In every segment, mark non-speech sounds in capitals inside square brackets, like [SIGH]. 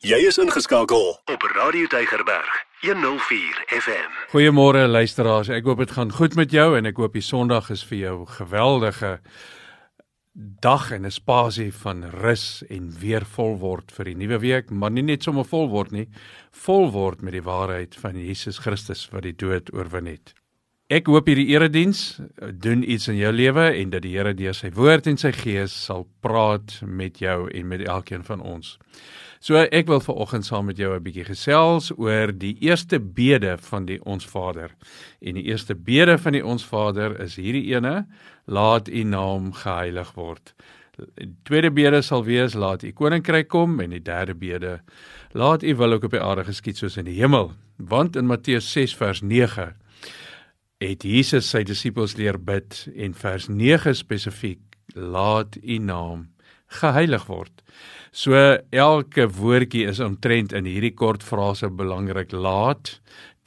Jy is ingeskakel op Radio Deigerberg 104 FM. Goeiemôre luisteraars. Ek hoop dit gaan goed met jou en ek hoop die Sondag is vir jou geweldige dag en 'n spasie van rus en weer vol word vir die nuwe week, maar nie net sommer vol word nie, vol word met die waarheid van Jesus Christus wat die dood oorwin het. Ek hoop hierdie erediens doen iets in jou lewe en dat die Here deur sy woord en sy gees sal praat met jou en met elkeen van ons. So ek wil vanoggend saam met jou 'n bietjie gesels oor die eerste bede van die Ons Vader. En die eerste bede van die Ons Vader is hierdie ene: Laat U naam geheilig word. Die tweede bede sal wees: Laat U koninkryk kom en die derde bede: Laat U wil ook op die aarde geskied soos in die hemel. Want in Matteus 6 vers 9 het Jesus sy disippels leer bid en vers 9 spesifiek: Laat U naam geheilig word. So elke woordjie is omtrent in hierdie kort frase belangrik. Laat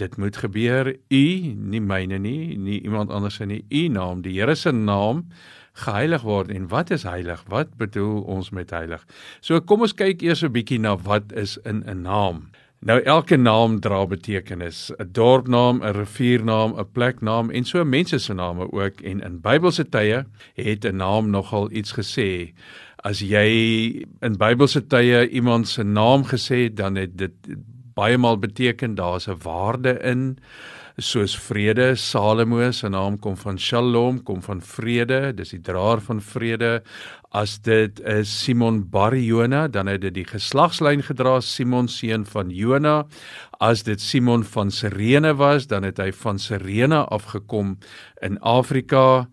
dit moet gebeur. U, nie myne nie, nie iemand anders se nie. U naam, die Here se naam geheilig word. En wat is heilig? Wat bedoel ons met heilig? So kom ons kyk eers 'n bietjie na wat is in 'n naam. Nou elke naam dra betekenis. 'n Dorpnaam, 'n riviernaam, 'n pleknaam en so mense se name ook en in Bybelse tye het 'n naam nogal iets gesê as jy in Bybelse tye iemand se naam gesê het, dan het dit baie maal beteken daar's 'n waarde in soos vrede. Salomo se naam kom van Shalom, kom van vrede, dis die draer van vrede. As dit is Simon bar Jona, dan het dit die geslagslyn gedra Simon seun van Jona. As dit Simon van Sirene was, dan het hy van Sirene afgekom in Afrika.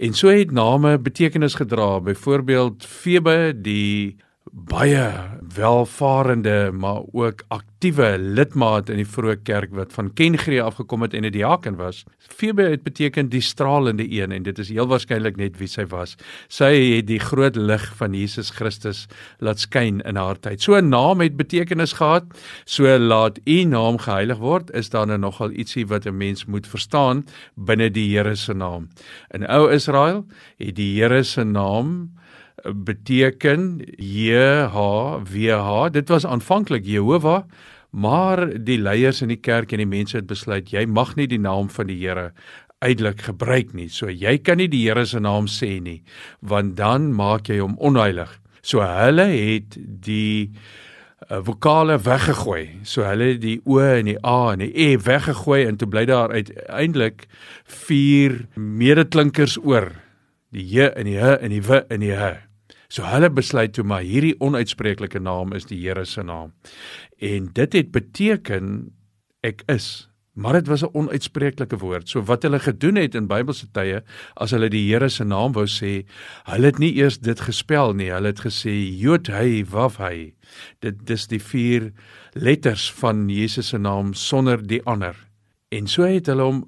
En so het name betekenis gedra. Byvoorbeeld Febe die baie welvarende maar ook aktiewe lidmaat in die vroeë kerk wat van Kengree afgekom het en 'n diaken was. Febe het beteken die stralende een en dit is heel waarskynlik net wie sy was. Sy het die groot lig van Jesus Christus laat skyn in haar tyd. So 'n naam het betekenis gehad. So laat u naam geheilig word is dan nou nogal ietsie wat 'n mens moet verstaan binne die Here se naam. In ou Israel het die Here se naam beteken JHWH. Dit was aanvanklik Jehovah, maar die leiers in die kerk en die mense het besluit jy mag nie die naam van die Here uitelik gebruik nie. So jy kan nie die Here se naam sê nie, want dan maak jy hom onheilig. So hulle het die uh, vokale weggegooi. So hulle het die o en die a en die e weggegooi en toe bly daar uiteindelik vier medeklinkers oor. Die j en die h en die w en die h. So hulle besluit toe maar hierdie onuitspreeklike naam is die Here se naam. En dit het beteken ek is maar dit was 'n onuitspreeklike woord. So wat hulle gedoen het in Bybelse tye as hulle die Here se naam wou sê, hulle het nie eers dit gespel nie. Hulle het gesê Jod hy waf hy. Dit dis die vier letters van Jesus se naam sonder die ander. En so het hulle hom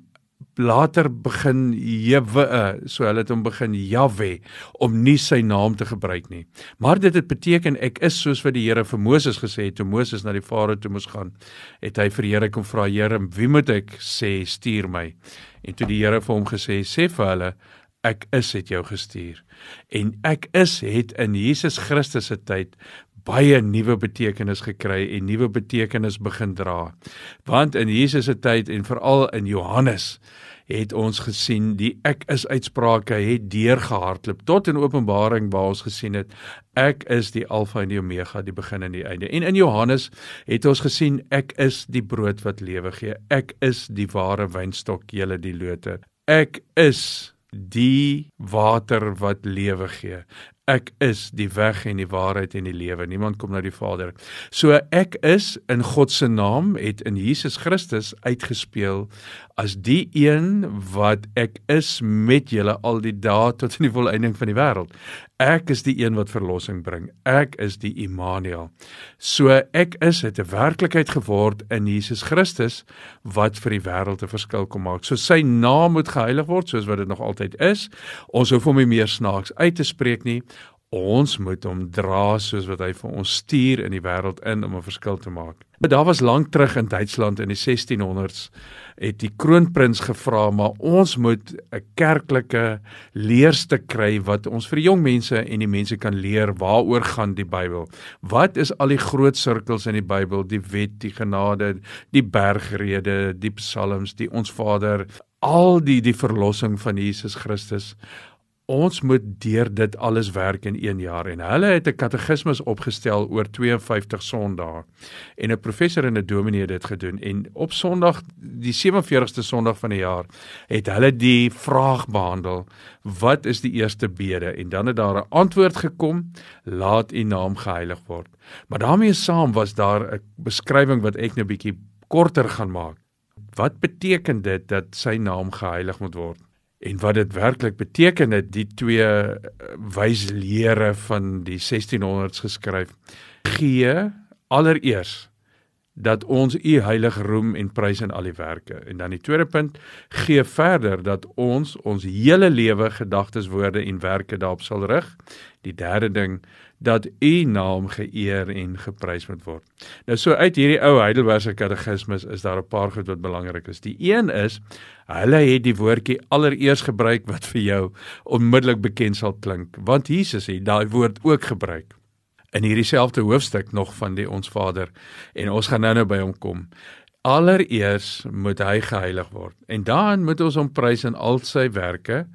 later begin Jewe, so hulle het hom begin Jahwe om nie sy naam te gebruik nie. Maar dit het beteken ek is soos wat die Here vir Moses gesê het toe Moses na die Farao toe moes gaan. Het hy vir die Here kom vra, Here, wie moet ek sê stuur my? En toe die Here vir hom gesê, sê vir hulle ek is het jou gestuur. En ek is het in Jesus Christus se tyd baie nuwe betekenis gekry en nuwe betekenis begin dra. Want in Jesus se tyd en veral in Johannes het ons gesien die ek is uitsprake het deurgehardloop tot in Openbaring waar ons gesien het ek is die alfa en die omega die begin en die einde. En in Johannes het ons gesien ek is die brood wat lewe gee. Ek is die ware wynstok, julle die lote. Ek is die water wat lewe gee. Ek is die weg en die waarheid en die lewe. Niemand kom na die Vader. So ek is in God se naam het in Jesus Christus uitgespeel as die een wat ek is met julle al die dae tot in die volëinding van die wêreld. Ek is die een wat verlossing bring. Ek is die Immanuel. So ek is het 'n werklikheid geword in Jesus Christus wat vir die wêreld 'n verskil kom maak. So sy naam moet geheilig word soos wat dit nog altyd is. Ons hoef hom nie meer snaaks uit te spreek nie. Ons moet hom dra soos wat hy vir ons stuur in die wêreld in om 'n verskil te maak. Daar was lank terug in Duitsland in die 1600s het die kroonprins gevra maar ons moet 'n kerklike leerstuk kry wat ons vir die jong mense en die mense kan leer waaroor gaan die Bybel. Wat is al die groot sirkels in die Bybel, die wet, die genade, die bergrede, die psalms, die ons Vader, al die die verlossing van Jesus Christus ons moet deur dit alles werk in 1 jaar. En hulle het 'n katekismus opgestel oor 52 Sondae. En 'n professor en 'n dominee het dit gedoen. En op Sondag die 47ste Sondag van die jaar het hulle die vraag behandel wat is die eerste bede? En dan het daar 'n antwoord gekom laat u naam geheilig word. Maar daarmee saam was daar 'n beskrywing wat ek nou bietjie korter gaan maak. Wat beteken dit dat sy naam geheilig moet word en wat dit werklik beteken het die twee eh, wyslere van die 1600s geskryf gee allereers dat ons u heilig roem en prys in al die werke. En dan die tweede punt gee verder dat ons ons hele lewe gedagtes woorde en werke daarop sal rig. Die derde ding dat u naam geëer en geprys moet word. Nou so uit hierdie ou Heidelbergse katekismes is daar 'n paar goed wat belangrik is. Die een is hulle het die woordjie allereers gebruik wat vir jou onmiddellik bekend sal klink, want Jesus het daai woord ook gebruik in hierdie selfde hoofstuk nog van die ons Vader en ons gaan nou-nou by hom kom. Allereers moet hy geheilig word en dan moet ons hom prys in al sy werke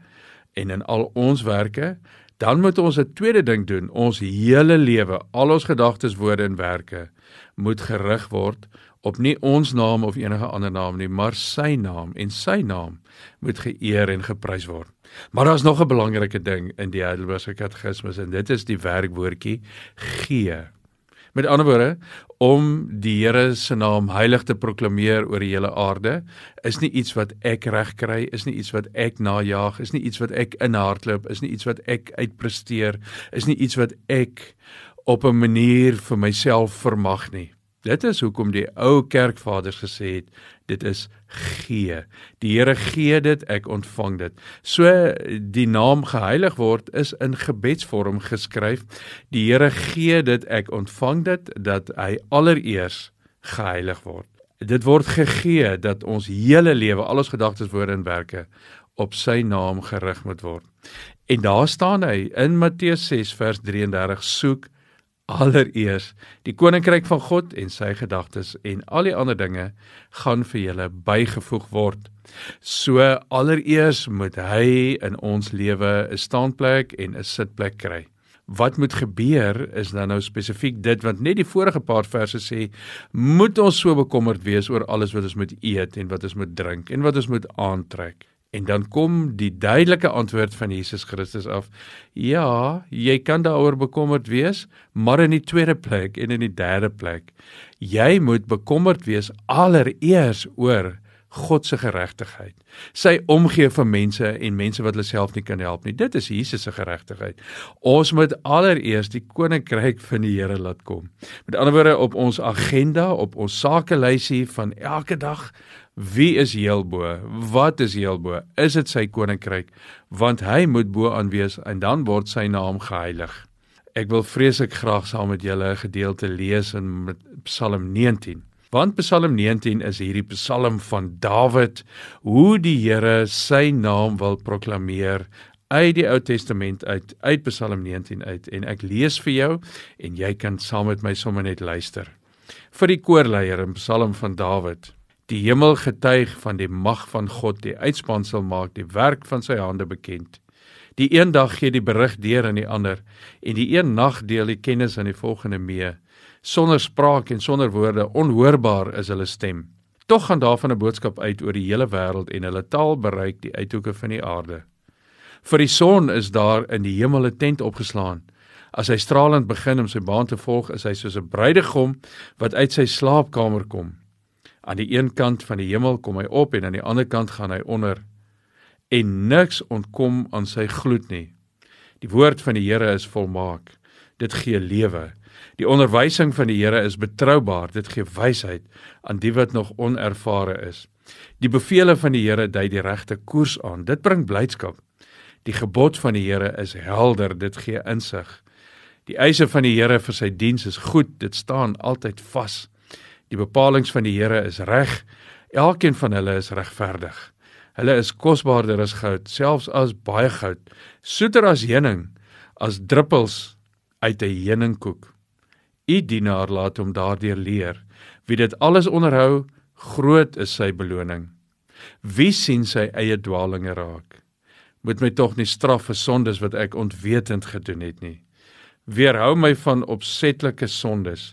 en in al ons werke dan moet ons 'n tweede ding doen. Ons hele lewe, al ons gedagtes, woorde en werke moet gerig word op nie ons naam of enige ander naam nie, maar sy naam en sy naam moet geëer en geprys word. Maar daar's nog 'n belangrike ding in die Heidelbergse Katekismus en dit is die werkwoordjie gee. Met ander woorde, om die Here se naam heilig te proklameer oor die hele aarde, is nie iets wat ek reg kry, is nie iets wat ek najag, is nie iets wat ek inhardloop, is nie iets wat ek uitpresteer, is nie iets wat ek op 'n manier vir myself vermag nie. Dit is hoekom die ou kerkvaders gesê het dit is gee. Die Here gee dit, ek ontvang dit. So die naam geheilig word is in gebedsvorm geskryf. Die Here gee dit, ek ontvang dit dat hy allereers geheilig word. Dit word gegee dat ons hele lewe, al ons gedagtes, woorde en werke op sy naam gerig moet word. En daar staan hy in Matteus 6 vers 33 soek allereers die koninkryk van God en sy gedagtes en al die ander dinge gaan vir julle bygevoeg word. So allereers moet hy in ons lewe 'n staanplek en 'n sitplek kry. Wat moet gebeur is dan nou spesifiek dit wat net die vorige paar verse sê, moet ons so bekommerd wees oor alles wat ons moet eet en wat ons moet drink en wat ons moet aantrek. En dan kom die duidelike antwoord van Jesus Christus af. Ja, jy kan daaroor bekommerd wees, maar in die tweede plek en in die derde plek, jy moet bekommerd wees allereers oor God se geregtigheid. Sy omgee vir mense en mense wat hulle self nie kan help nie. Dit is Jesus se geregtigheid. Ons moet allereers die koninkryk van die Here laat kom. Met ander woorde op ons agenda, op ons sakelysie van elke dag Wie is heelbo? Wat is heelbo? Is dit sy koninkryk? Want hy moet bo aan wees en dan word sy naam geheilig. Ek wil vreeslik graag saam met julle 'n gedeelte lees in Psalm 19. Want Psalm 19 is hierdie Psalm van Dawid hoe die Here sy naam wil proklameer uit die Ou Testament uit uit Psalm 19 uit en ek lees vir jou en jy kan saam met my sommer net luister. Vir die koorleier in Psalm van Dawid. Die hemel getuig van die mag van God, die uitspansel maak die werk van sy hande bekend. Die een dag gee die berig deur aan die ander en die een nag deel die kennis aan die volgende mee. Sonder spraak en sonder woorde, onhoorbaar is hulle stem. Tog gaan daarvan 'n boodskap uit oor die hele wêreld en hulle taal bereik die uithoeke van die aarde. Vir die son is daar in die hemel 'n tent opgeslaan. As hy stralend begin om sy baan te volg, is hy soos 'n bruidegom wat uit sy slaapkamer kom. Aan die een kant van die hemel kom hy op en aan die ander kant gaan hy onder en niks ontkom aan sy gloed nie. Die woord van die Here is volmaak. Dit gee lewe. Die onderwysing van die Here is betroubaar. Dit gee wysheid aan die wat nog onervare is. Die beveelings van die Here dui die regte koers aan. Dit bring blydskap. Die gebod van die Here is helder. Dit gee insig. Die eise van die Here vir sy diens is goed, dit staan altyd vas. Die bepalinge van die Here is reg. Elkeen van hulle is regverdig. Hulle is kosbaarder as goud, selfs as baie goud, soeter as heuning, as druppels uit 'n heuningkoek. U dienaar laat hom daardeur leer. Wie dit alles onderhou, groot is sy beloning. Wie sien sy eie dwaalinge raak? Moet my tog nie straf vir sondes wat ek ontwetend gedoen het nie. Weerhou my van opsetlike sondes.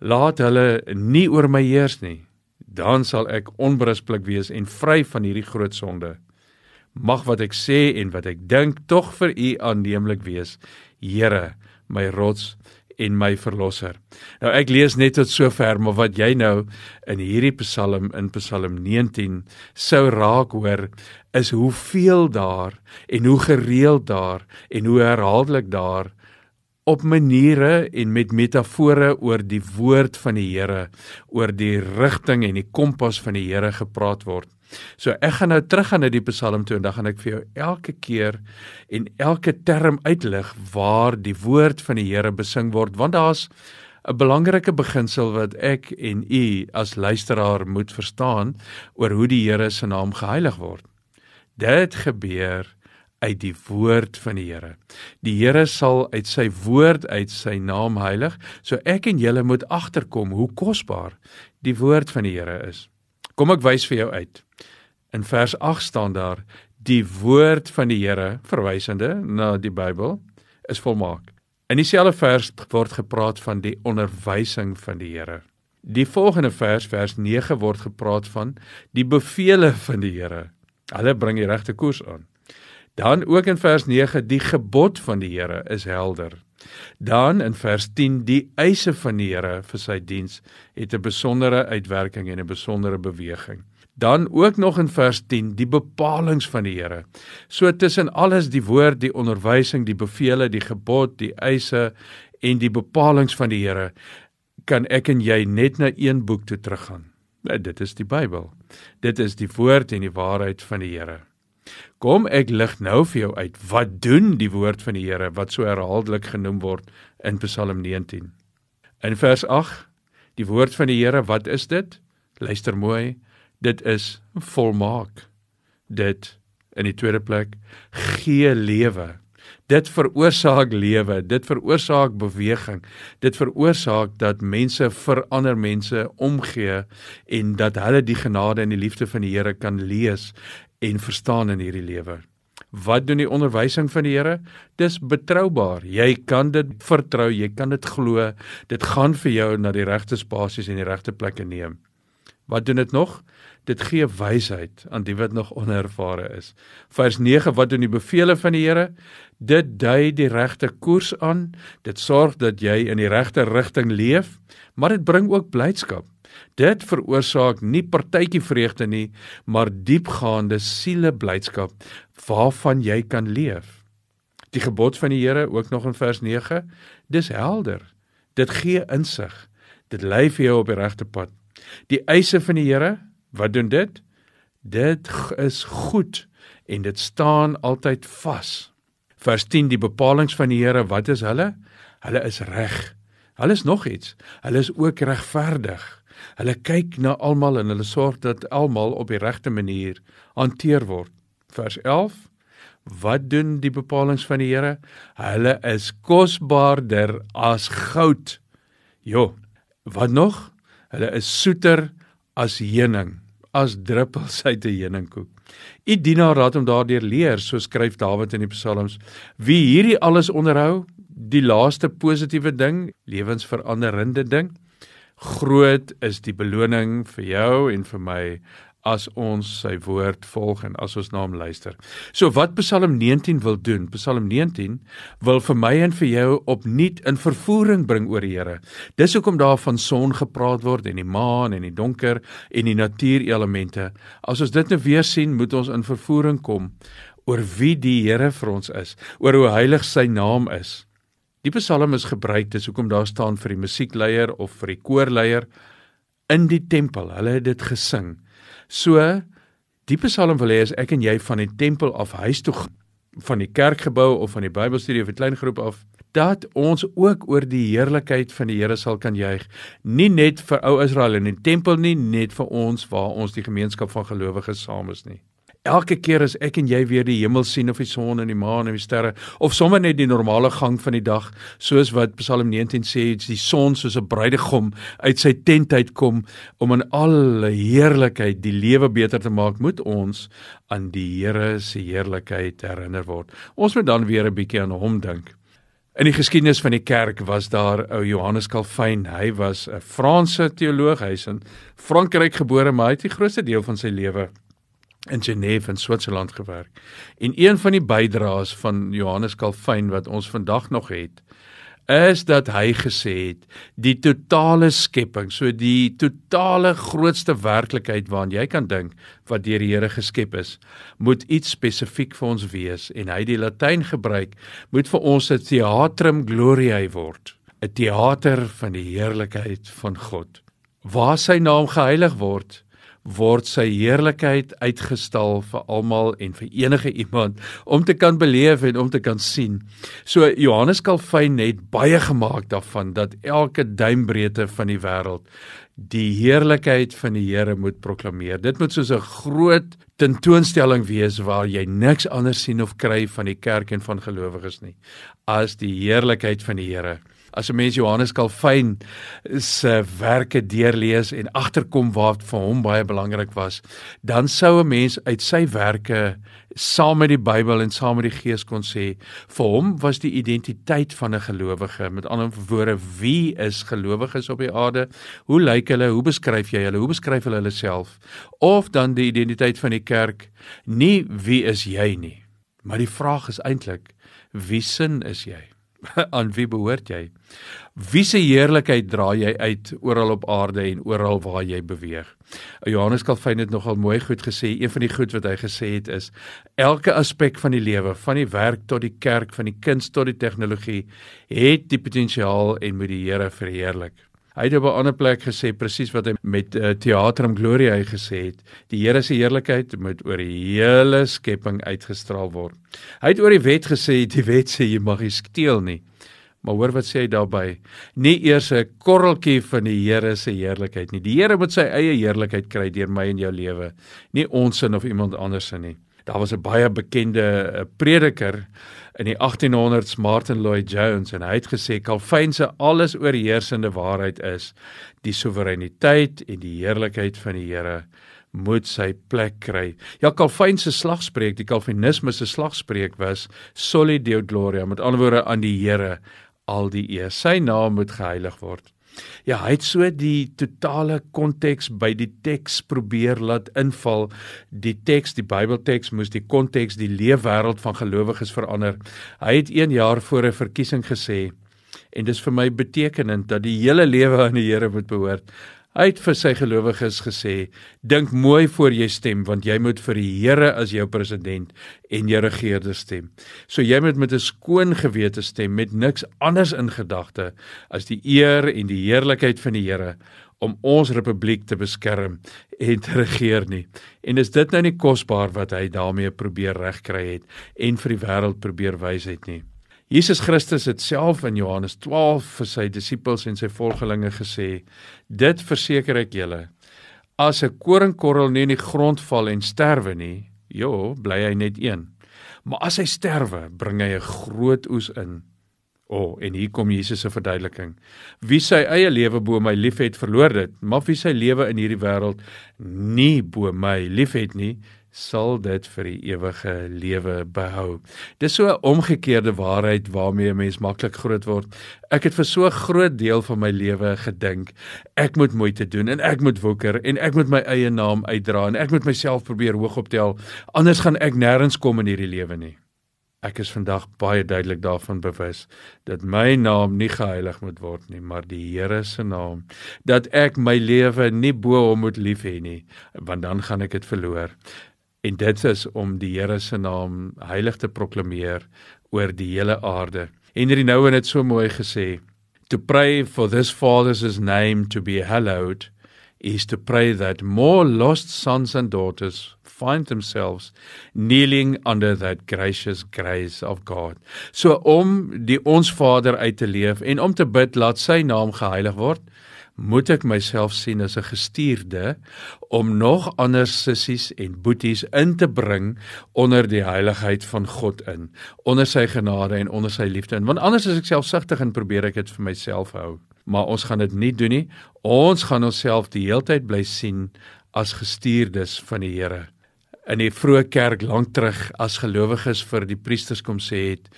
Laat hulle nie oor my heers nie. Dan sal ek onberisplik wees en vry van hierdie groot sonde. Mag wat ek sê en wat ek dink tog vir U aanneemlik wees, Here, my rots en my verlosser. Nou ek lees net tot sover, maar wat jy nou in hierdie Psalm in Psalm 19 sou raak hoor is hoeveel daar en hoe gereeld daar en hoe herhaaldelik daar op maniere en met metafore oor die woord van die Here, oor die rigting en die kompas van die Here gepraat word. So ek gaan nou teruggaan na die Psalm toe en dan gaan ek vir jou elke keer en elke term uitlig waar die woord van die Here besing word want daar's 'n belangrike beginsel wat ek en u as luisteraar moet verstaan oor hoe die Here se naam geheilig word. Dit gebeur uit die woord van die Here. Die Here sal uit sy woord uit sy naam heilig, so ek en julle moet agterkom hoe kosbaar die woord van die Here is. Kom ek wys vir jou uit. In vers 8 staan daar die woord van die Here verwysende na die Bybel is volmaak. In dieselfde vers word gepraat van die onderwysing van die Here. Die volgende vers vers 9 word gepraat van die beveelings van die Here. Hulle bring die regte koers aan. Dan ook in vers 9 die gebod van die Here is helder. Dan in vers 10 die eise van die Here vir sy diens het 'n besondere uitwerking en 'n besondere beweging. Dan ook nog in vers 10 die bepalinge van die Here. So tussen alles die woord, die onderwysing, die beveelings, die gebod, die eise en die bepalinge van die Here kan ek en jy net na een boek toe teruggaan. Nou, dit is die Bybel. Dit is die woord en die waarheid van die Here. Kom ek lig nou vir jou uit wat doen die woord van die Here wat so herhaaldelik genoem word in Psalm 19. In vers 8, die woord van die Here, wat is dit? Luister mooi, dit is volmaak. Dit in die tweede plek gee lewe. Dit veroorsaak lewe, dit veroorsaak beweging. Dit veroorsaak dat mense vir ander mense omgee en dat hulle die genade en die liefde van die Here kan lees en verstaan in hierdie lewe. Wat doen die onderwysing van die Here? Dis betroubaar. Jy kan dit vertrou, jy kan dit glo. Dit gaan vir jou na die regte spasies en die regte plekke neem. Wat doen dit nog? Dit gee wysheid aan die wat nog onervare is. Vers 9, wat doen die beveelings van die Here? Dit dui die regte koers aan. Dit sorg dat jy in die regte rigting leef, maar dit bring ook blydskap. Dit veroorsaak nie partytjie vreugde nie, maar diepgaande siele blydskap waarvan jy kan leef. Die gebod van die Here ook nog in vers 9, dis helder. Dit gee insig. Dit lei vir jou op die regte pad. Die eise van die Here, wat doen dit? Dit is goed en dit staan altyd vas. Vers 10 die bepalinge van die Here, wat is hulle? Hulle is reg. Hulle is nog iets. Hulle is ook regverdig. Hulle kyk na almal en hulle sorg dat almal op die regte manier hanteer word. Vers 11 Wat doen die bepalinge van die Here? Hulle is kosbaarder as goud. Jo, wat nog? Hulle is soeter as heuning, as druppels [LAUGHS] uit 'n heuningkoek. U dienaar raad hom daardeur leer, so skryf Dawid in die Psalms. Wie hierdie alles onderhou, die laaste positiewe ding, lewensveranderende ding, groot is die beloning vir jou en vir my as ons sy woord volg en as ons na hom luister. So wat Psalm 19 wil doen, Psalm 19 wil vir my en vir jou opnuut in vervoering bring oor die Here. Dis hoekom daar van son gepraat word en die maan en die donker en die natuurelemente. As ons dit nou weer sien, moet ons in vervoering kom oor wie die Here vir ons is, oor hoe heilig sy naam is. Die Psalm is gebruik dis hoekom daar staan vir die musiekleier of vir die koorleier in die tempel. Hulle het dit gesing. So die Psalm wil hê as ek en jy van die tempel af huis toe van die kerkgebou of van die Bybelstudie of 'n klein groep af dat ons ook oor die heerlikheid van die Here sal kan juig, nie net vir ou Israel in die tempel nie, net vir ons waar ons die gemeenskap van gelowiges saam is nie. Elke keer as ek en jy weer die hemel sien of die son en die maan en die sterre of sommer net die normale gang van die dag soos wat Psalm 19 sê die son soos 'n bruidegom uit sy tent uitkom om in alle heerlikheid die lewe beter te maak moet ons aan die Here se heerlikheid herinner word. Ons moet dan weer 'n bietjie aan hom dink. In die geskiedenis van die kerk was daar ou Johannes Calvin. Hy was 'n Franse teoloog. Hy's in Frankryk gebore, maar hy het die grootste deel van sy lewe in Genève in Switserland gewerk. En een van die bydraes van Johannes Calvin wat ons vandag nog het, is dat hy gesê het die totale skepping, so die totale grootste werklikheid waaraan jy kan dink wat deur die Here geskep is, moet iets spesifiek vir ons wees en hy die Latyn gebruik, moet vir ons 'n theatrum gloriae word, 'n teater van die heerlikheid van God. Waar sy naam geheilig word, word sy heerlikheid uitgestal vir almal en vir enige iemand om te kan beleef en om te kan sien. So Johannes Calvin het baie gemaak daarvan dat elke duimbreedte van die wêreld die heerlikheid van die Here moet proklameer. Dit moet soos 'n groot tentoonstelling wees waar jy niks anders sien of kry van die kerk en van gelowiges nie as die heerlikheid van die Here as 'n mens Johannes Calvin se werke deurlees en agterkom wat vir hom baie belangrik was, dan sou 'n mens uit sy werke saam met die Bybel en saam met die Gees kon sê vir hom was die identiteit van 'n gelowige. Met ander woorde wie is gelowiges op die aarde? Hoe lyk hulle? Hoe beskryf jy hulle? Hoe beskryf hulle hulle self? Of dan die identiteit van die kerk nie wie is jy nie maar die vraag is eintlik wie sin is jy [LAUGHS] aan wie behoort jy? Wie se heerlikheid dra jy uit oral op aarde en oral waar jy beweeg? Johannes Calvin het nogal mooi goed gesê. Een van die goed wat hy gesê het is elke aspek van die lewe, van die werk tot die kerk, van die kuns tot die tegnologie, het die potensiaal en moet die Here verheerlik. Hy het op 'n ander plek gesê presies wat hy met uh, Theatrum Gloriae gesê het. Die Here se heerlikheid moet oor die hele skepping uitgestraal word. Hy het oor die wet gesê, die wet sê jy mag nie steel nie. Maar hoor wat sê hy daarbey? Nie eers 'n korreltjie van die Here se heerlikheid nie. Die Here moet sy eie heerlikheid kry deur my en jou lewe, nie ons sin of iemand anders se nie. Daar was 'n baie bekende eh, prediker in die 1800s Martin Lloyd Jones en hy het gesê Calvin se alles oorheersende waarheid is die soewereiniteit en die heerlikheid van die Here moet sy plek kry. Ja Calvin se slagspreuk, die Calvinisme se slagspreuk was Soli Deo Gloria, met ander woorde aan die Here al die eer. Sy naam moet geheilig word. Ja, hy het so die totale konteks by die teks probeer laat inval. Die teks, die Bybelteks moes die konteks, die leefwêreld van gelowiges verander. Hy het 1 jaar voor 'n verkiesing gesê en dis vir my betekenend dat die hele lewe aan die Here moet behoort. Het vir sy gelowiges gesê: "Dink mooi voor jy stem, want jy moet vir die Here as jou president en jou regerder stem. So jy moet met 'n skoon gewete stem met niks anders in gedagte as die eer en die heerlikheid van die Here om ons republiek te beskerm en te regeer nie. En is dit nou nie kosbaar wat hy daarmee probeer regkry het en vir die wêreld probeer wys het nie?" Jesus Christus het self in Johannes 12 vir sy disippels en sy volgelinge gesê: "Dit verseker ek julle, as 'n koringkorrel nie in die grond val en sterwe nie, jo, bly hy net een. Maar as hy sterwe, bring hy 'n groot oes in." O, oh, en hier kom Jesus se verduideliking. Wie sy eie lewe bo my liefhet, verloor dit, maar wie sy lewe in hierdie wêreld nie bo my liefhet nie, sal dit vir die ewige lewe behou. Dis so 'n omgekeerde waarheid waarmee 'n mens maklik groot word. Ek het vir so 'n groot deel van my lewe gedink, ek moet moeite doen en ek moet woeker en ek moet my eie naam uitdra en ek moet myself probeer hoog optel, anders gaan ek nêrens kom in hierdie lewe nie. Ek is vandag baie duidelik daarvan bewus dat my naam nie geheilig moet word nie, maar die Here se naam. Dat ek my lewe nie bo hom moet lief hê nie, want dan gaan ek dit verloor en dit is om die Here se naam heilig te proklameer oor die hele aarde. Henry Nouwen het so mooi gesê: To pray for this father's name to be hallowed is to pray that more lost sons and daughters find themselves kneeling under that gracious grace of God. So om die ons Vader uit te leef en om te bid laat sy naam geheilig word, moet ek myself sien as 'n gestuurde om nog ander sissies en boeties in te bring onder die heiligheid van God in, onder sy genade en onder sy liefde in. Want anders is ek selfsugtig en probeer ek dit vir myself hou. Maar ons gaan dit nie doen nie. Ons gaan onsself die heeltyd bly sien as gestuurdes van die Here. In die vroeë kerk lank terug as gelowiges vir die priesters kom sê het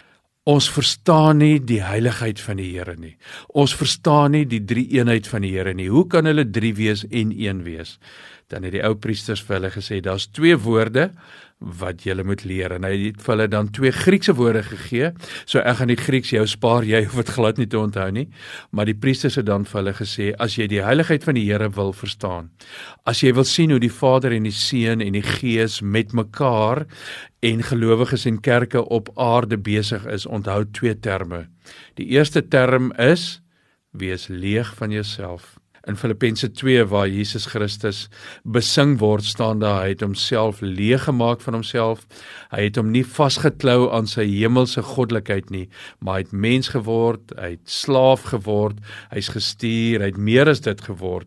Ons verstaan nie die heiligheid van die Here nie. Ons verstaan nie die drie eenheid van die Here nie. Hoe kan hulle drie wees en een wees? Dan het die ou priesters vir hulle gesê daar's twee woorde wat jy moet leer en hy het vir hulle dan twee Griekse woorde gegee. So ek gaan die Grieks jou spaar, jy hoef dit glad nie te onthou nie. Maar die priesters het dan vir hulle gesê as jy die heiligheid van die Here wil verstaan, as jy wil sien hoe die Vader en die Seun en die Gees met mekaar en gelowiges en kerke op aarde besig is, onthou twee terme. Die eerste term is wees leeg van jouself. In Filippense 2 waar Jesus Christus besing word, staan daar hy het homself leeg gemaak van homself. Hy het hom nie vasgeklou aan sy hemelse goddelikheid nie, maar hy het mens geword, hy het slaaf geword, hy's gestuur, hy het meer as dit geword.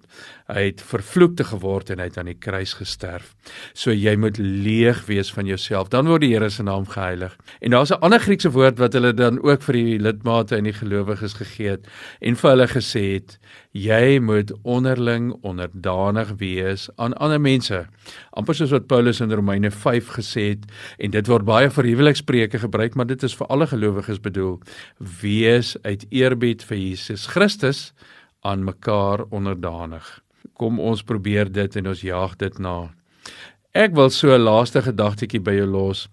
Hy het vervloekte geword en hy het aan die kruis gesterf. So jy moet leeg wees van jouself, dan word die Here se naam geheilig. En daar's 'n ander Griekse woord wat hulle dan ook vir die lidmate en die gelowiges gegee het en vir hulle gesê het: Jy moet onderling onderdanig wees aan ander mense. amper soos wat Paulus in Romeine 5 gesê het en dit word baie vir huwelikspreuke gebruik, maar dit is vir alle gelowiges bedoel: Wees uit eerbied vir Jesus Christus aan mekaar onderdanig kom ons probeer dit en ons jaag dit na. Ek wil so 'n laaste gedagtetjie by jou los.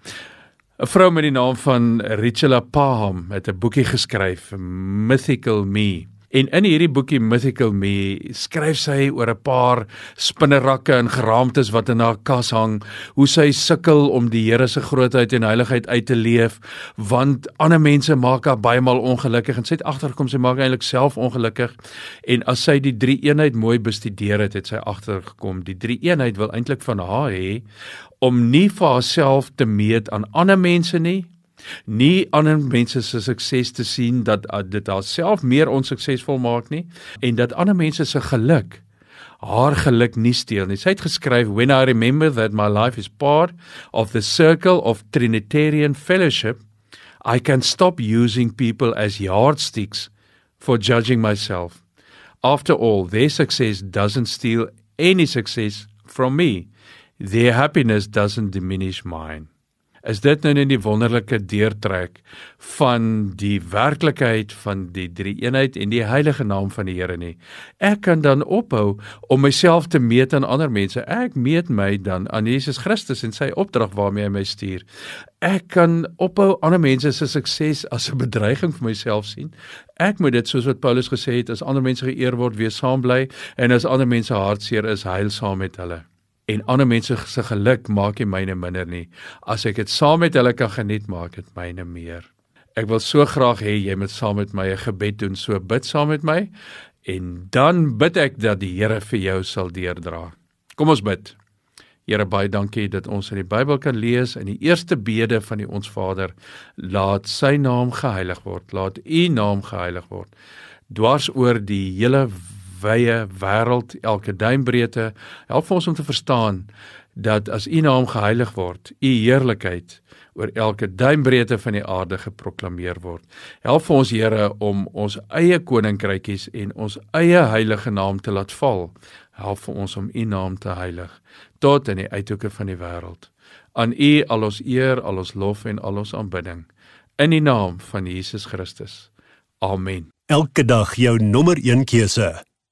'n Vrou met die naam van Richela Paham het 'n boekie geskryf, Mythical Me. En in hierdie boekie Mythical Me skryf sy oor 'n paar spinnerakke en geraamtes wat in haar kas hang, hoe sy sukkel om die Here se grootheid en heiligheid uit te leef, want ander mense maak haar baie maal ongelukkig en sy het agtergekom sy maak eintlik self ongelukkig. En as sy die drie eenheid mooi bestudeer het, het sy agtergekom die drie eenheid wil eintlik van haar hê om nie vir haarself te meet aan ander mense nie, nie ander mense se sukses te sien dat uh, dit haarself meer onsuksesvol maak nie en dat ander mense se geluk haar geluk nie steel nie. Sy het geskryf when I remember that my life is part of the circle of trinitarian fellowship I can stop using people as yardsticks for judging myself. After all, their success doesn't steal any success from me. Their happiness doesn't diminish mine is dit nou net die wonderlike deurtrek van die werklikheid van die drie eenheid en die heilige naam van die Here nie. Ek kan dan ophou om myself te meet aan ander mense. Ek meet my dan aan Jesus Christus en sy opdrag waarmee hy my stuur. Ek kan ophou ander mense se sukses as 'n bedreiging vir myself sien. Ek moet dit soos wat Paulus gesê het, as ander mense geëer word, wees saam bly en as ander mense hartseer is, huil saam met hulle en ander mense se geluk maak nie myne minder nie. As ek dit saam met hulle kan geniet, maak dit myne meer. Ek wil so graag hê jy moet saam met my 'n gebed doen. So bid saam met my en dan bid ek dat die Here vir jou sal deurdra. Kom ons bid. Here baie dankie dat ons in die Bybel kan lees in die eerste bede van die Ons Vader, laat sy naam geheilig word, laat u naam geheilig word. Dwars oor die hele wye wêreld, elke duimbreedte. Help vir ons om te verstaan dat as U naam geheilig word, U heerlikheid oor elke duimbreedte van die aarde geproklaameer word. Help vir ons Here om ons eie koninkrykies en ons eie heilige naam te laat val. Help vir ons om U naam te heilig tot in die uithoeke van die wêreld. Aan U al ons eer, al ons lof en al ons aanbidding in die naam van Jesus Christus. Amen. Elke dag jou nommer 1 keuse.